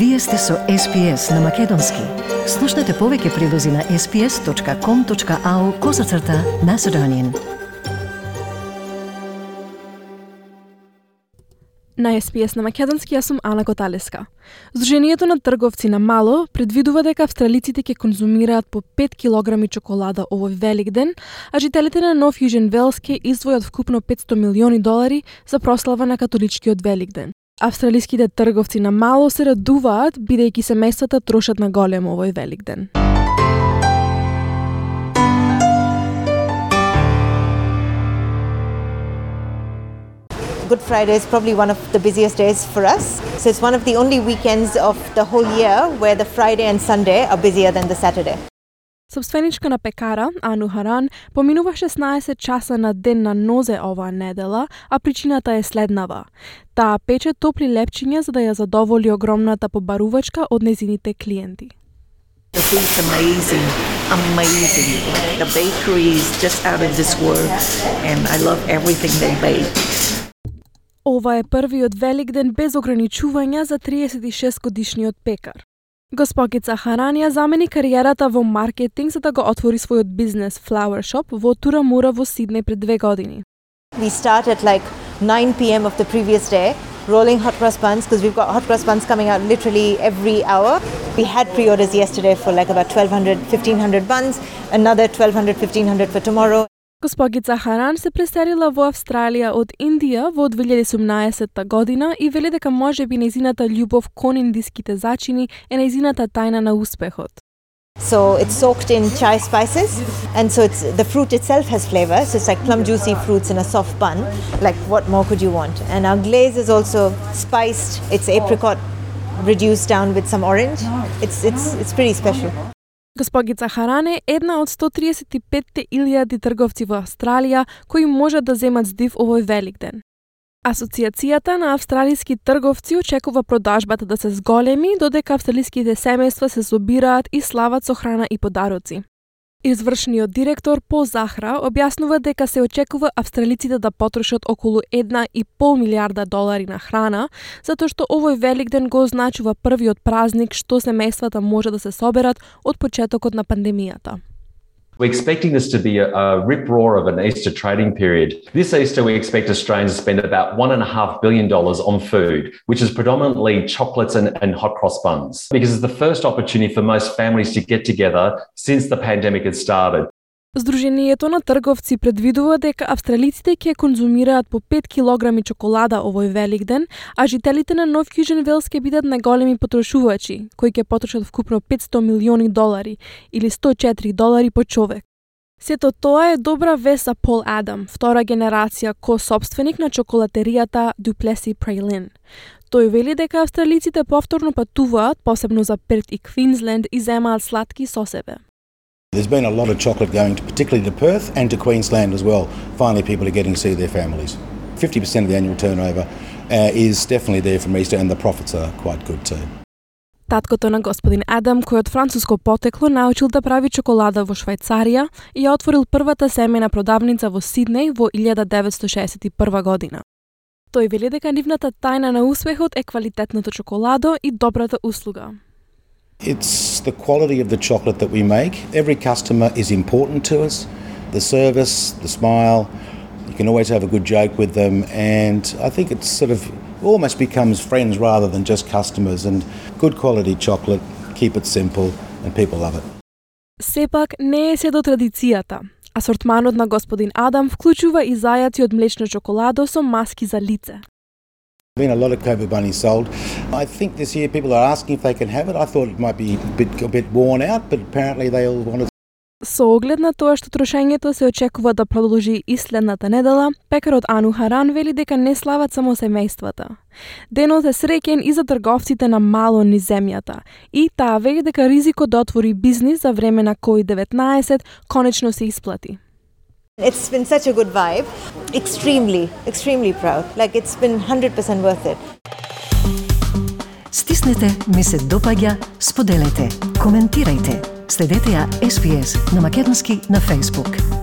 Вие сте со SPS на Македонски. Слушнете повеќе прилози на sps.com.au козацрта на Седонин. На SPS на Македонски јас сум Ана Коталеска. Сдруженијето на трговци на мало предвидува дека австралиците ќе конзумираат по 5 килограми чоколада овој велик ден, а жителите на Нов Јужен Велс ќе издвојат вкупно 500 милиони долари за прослава на католичкиот велик ден. Австралиските трговци на мало се радуваат бидејќи семејствата трошат на големо овој велик ден. Good Friday is probably one of the busiest days for us. So it's one of the only weekends of the whole year where the Friday and Sunday are busier than the Saturday. Собственичка на пекара, Ану Харан, поминува 16 часа на ден на нозе оваа недела, а причината е следнава. Таа пече топли лепчиња за да ја задоволи огромната побарувачка од незините клиенти. The food's amazing, amazing. The bakery is just out of this world, and I love everything they bake. Ова е првиот велик ден без ограничувања за 36 годишниот пекар. Госпокица Харанија замени кариерата во маркетинг за да го отвори својот бизнес Flower Shop во Турамура во Сиднеј пред две години. We start at like 9 p.m. of the previous day, rolling hot cross buns because we've got hot cross buns coming out literally every hour. We had pre-orders yesterday for like about 1200, 1500 buns, another 1200, 1500 for tomorrow. Госпогица Харан се преселила во Австралија од Индија во 2018 година и вели дека може би незината љубов кон индиските зачини е незината тајна на успехот. So it's soaked in chai spices, and so it's the fruit itself has flavor. So it's like plum juicy fruits in a soft bun. Like what more could you want? And our glaze is also spiced. It's apricot reduced down with some orange. It's it's it's pretty special. Госпогица Харане е една од 135 илјади трговци во Австралија кои можат да земат здив овој велик ден. Асоциацијата на австралиски трговци очекува продажбата да се зголеми, додека австралиските семејства се собираат и слават со храна и подароци. Извршниот директор по Захра објаснува дека се очекува австралиците да потрошат околу 1,5 милиарда долари на храна, затоа што овој велик ден го означува првиот празник што семејствата може да се соберат од почетокот на пандемијата. We're expecting this to be a, a rip roar of an Easter trading period. This Easter, we expect Australians to spend about $1.5 billion on food, which is predominantly chocolates and, and hot cross buns, because it's the first opportunity for most families to get together since the pandemic had started. Здружението на трговци предвидува дека австралиците ќе конзумираат по 5 килограми чоколада овој велик ден, а жителите на Нов Јужен Велс ќе бидат најголеми потрошувачи, кои ќе потрошат вкупно 500 милиони долари или 104 долари по човек. Сето тоа е добра вест за Пол Адам, втора генерација ко-собственик на чоколатеријата Дуплеси Прейлин. Тој вели дека австралиците повторно патуваат, посебно за Перт и Квинсленд, и земаат сладки со себе. There's been a lot of chocolate going to, particularly to Perth and to Queensland as well. Finally, people are getting to see their families. 50% of the annual turnover uh, is definitely there from Easter, and the profits are quite good too. Таткото на господин Адам, кој од француско потекло научил да прави чоколада во Швајцарија и ја отворил првата семена продавница во Сиднеј во 1961 година. Тој вели дека нивната тајна на успехот е квалитетното чоколадо и добрата услуга. It's the quality of the chocolate that we make. Every customer is important to us. The service, the smile, you can always have a good joke with them, and I think it's sort of almost becomes friends rather than just customers. And good quality chocolate, keep it simple, and people love it. Сепак не е се до традицијата. Асортманот на господин Адам вклучува и зајаци од млечна чоколадо со маски за лице been a lot of Cocoa bunnies sold. I think this year people are asking if they can have it. I thought it might be a bit, a bit worn out, but apparently they all wanted Со оглед на тоа што трошењето се очекува да продолжи и следната недела, пекарот Ану Харан вели дека не слават само семејствата. Денот е среќен и за трговците на мало низ земјата, и таа вели дека ризикот да отвори бизнис за време на COVID-19 конечно се исплати. It's been such a good vibe. Extremely, extremely proud. Like it's been 100% worth it. Стиснете, ми се допаѓа, споделете, коментирајте. Следете ја SPS на Македонски на Facebook.